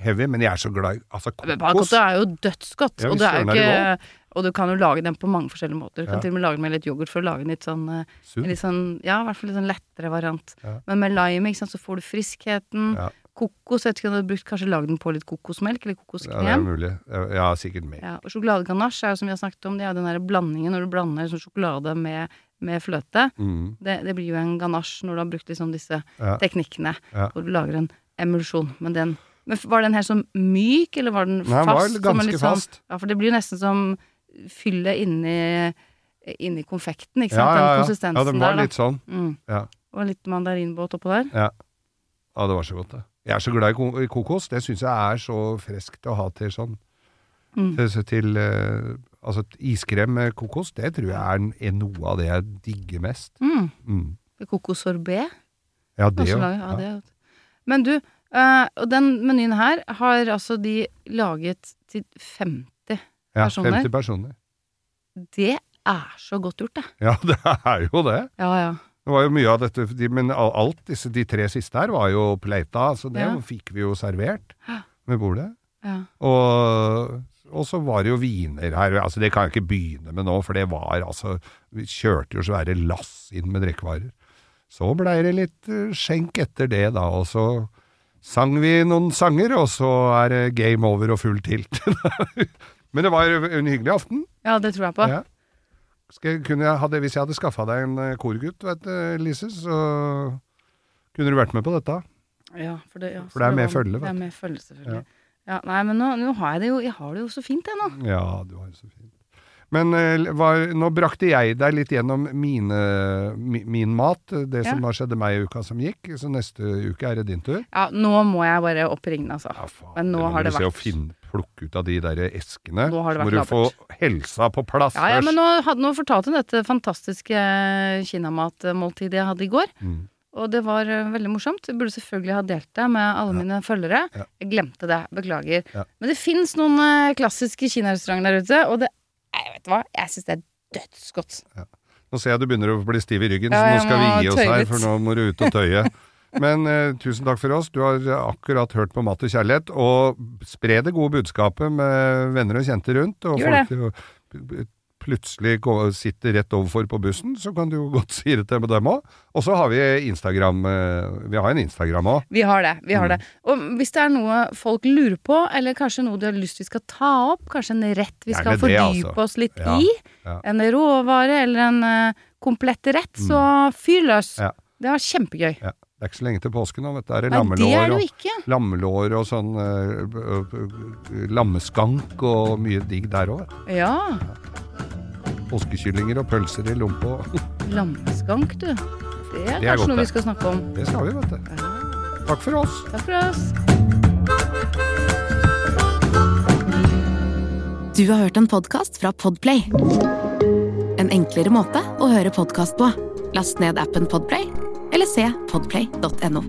heavy, men jeg er så glad i altså, kokos. Pannacotta er jo dødsgodt, Ja, og, er jo ikke, og du kan jo lage den på mange forskjellige måter. Du kan Ja. til og med lage den med litt yoghurt for å lage den litt sånn, eh, litt sånn Ja, i hvert fall litt sånn lettere variant. Ja. Men med lime, ikke sant, så får du friskheten. Ja. Kokos, jeg vet ikke om du hadde brukt kanskje lagd den på litt kokosmelk eller Ja, det er mulig. Ja, sikkert mer. Ja, og sjokoladeganasje er jo som vi har snakket om, det er den der blandingen når du blander sånn sjokolade med, med fløte. Mm. Det, det blir jo en ganasje når du har brukt liksom disse Ja. teknikkene, Ja. hvor du lager en emulsjon. Men den men var den helt sånn myk, eller var den fast? Nei, den var ganske sånn- fast. Ja, for det blir jo nesten som fyllet inni, inni konfekten, ikke sant? ja, ja. Den konsistensen ja, den var der, litt sånn. Mm. Ja. Og litt mandarinbåt oppå der. Ja. ja, det var så godt, det. Jeg er så glad i kokos. Det syns jeg er så friskt å ha til sånn Mm. til, til uh, Altså iskrem med kokos, det tror jeg er, er noe av det jeg digger mest. Mm. Mm. Kokossorbé. Ja, det òg. ja, Ja. Men du, uh, og den menyen her har altså de laget til 50 Ja, personer. 50 personer. Det er så godt gjort, det. Ja, *laughs* det er jo det. Ja, ja. Det var jo mye av dette, de, men alt disse, de tre siste her var jo pleita, så det Ja. fikk vi jo servert ved bordet. ja. Og, og så var det jo viner her, altså det kan jeg ikke begynne med nå, for det var altså, vi kjørte jo svære lass inn med drikkevarer. Så blei det litt eh, skjenk etter det da, og så sang vi noen sanger, og så er det game over og full tilt. *laughs* men det var en hyggelig aften. ja, det tror jeg på. Ja. Jeg- jeg, hadde, hvis jeg hadde skaffa deg en eh, korgutt, vet du, Lise, så kunne du vært med på dette. Ja, for det, ja, For det er med følge, var- følge, Det er med følge, selvfølgelig. Ja. nei, men nå, nå har jeg det jo Jeg har det jo så fint, jeg nå. Ja, du har det så fint. Men eh, var, nå brakte jeg deg litt gjennom mine, mi, min mat, det som Ja. har skjedd meg i uka som gikk. Så neste uke er det din tur. Ja, nå må jeg bare opp ringene, altså. Ja, faen, Men nå har det vært- finne, plukke ut av de der eskene. Nå har det så må vært du få helsa på plass Ja, ja, først. men nå, nå fortalte hun dette fantastiske kinamatmåltidet jeg hadde i går. Mm. Og det var eh, veldig morsomt. Jeg burde selvfølgelig ha delt det med alle mine følgere. Ja. Jeg glemte det. Beklager. Ja. Men det fins noen eh, klassiske kinarestauranter der ute, og det Nei, vet du hva? Jeg syns det er dødsgodt. Nå ser jeg du begynner å bli stiv i ryggen, Ja, så nå skal vi gi oss her, for nå må du ut og tøye. *laughs* Men eh, tusen takk for oss. Du har akkurat hørt på Mat og kjærlighet. Og spre det gode budskapet med venner og kjente rundt. Og Gjør folk jo plutselig sitter rett overfor på bussen, så kan du jo godt *laughs* si det til dem òg. Og så har vi Instagram. eh, Vi har en Instagram òg. Vi har det. vi har Mm. det. Og hvis det er noe folk lurer på, eller kanskje noe de har lyst vi skal ta opp, kanskje en rett vi skal det, fordype altså. oss litt Ja, i, ja. en råvare eller en eh, komplett rett, så fyr løs. Ja. Det var kjempegøy. Ja. Det er ikke så lenge til påske nå, vet du. Det er Nei, det lammelår er og. Lammelår og sånn uh, uh, uh, lammeskank og mye digg der òg. Ja. Påskekyllinger og pølser i lompa. Lammeskank, du. Det er Det er kanskje godt, noe vi skal snakke om. Det skal vi, vet du. Ja. Takk for oss. Takk for oss. Du har hørt en podkast fra Podplay. En enklere måte å høre podkast på. Last ned appen Podplay, eller se podplay.no.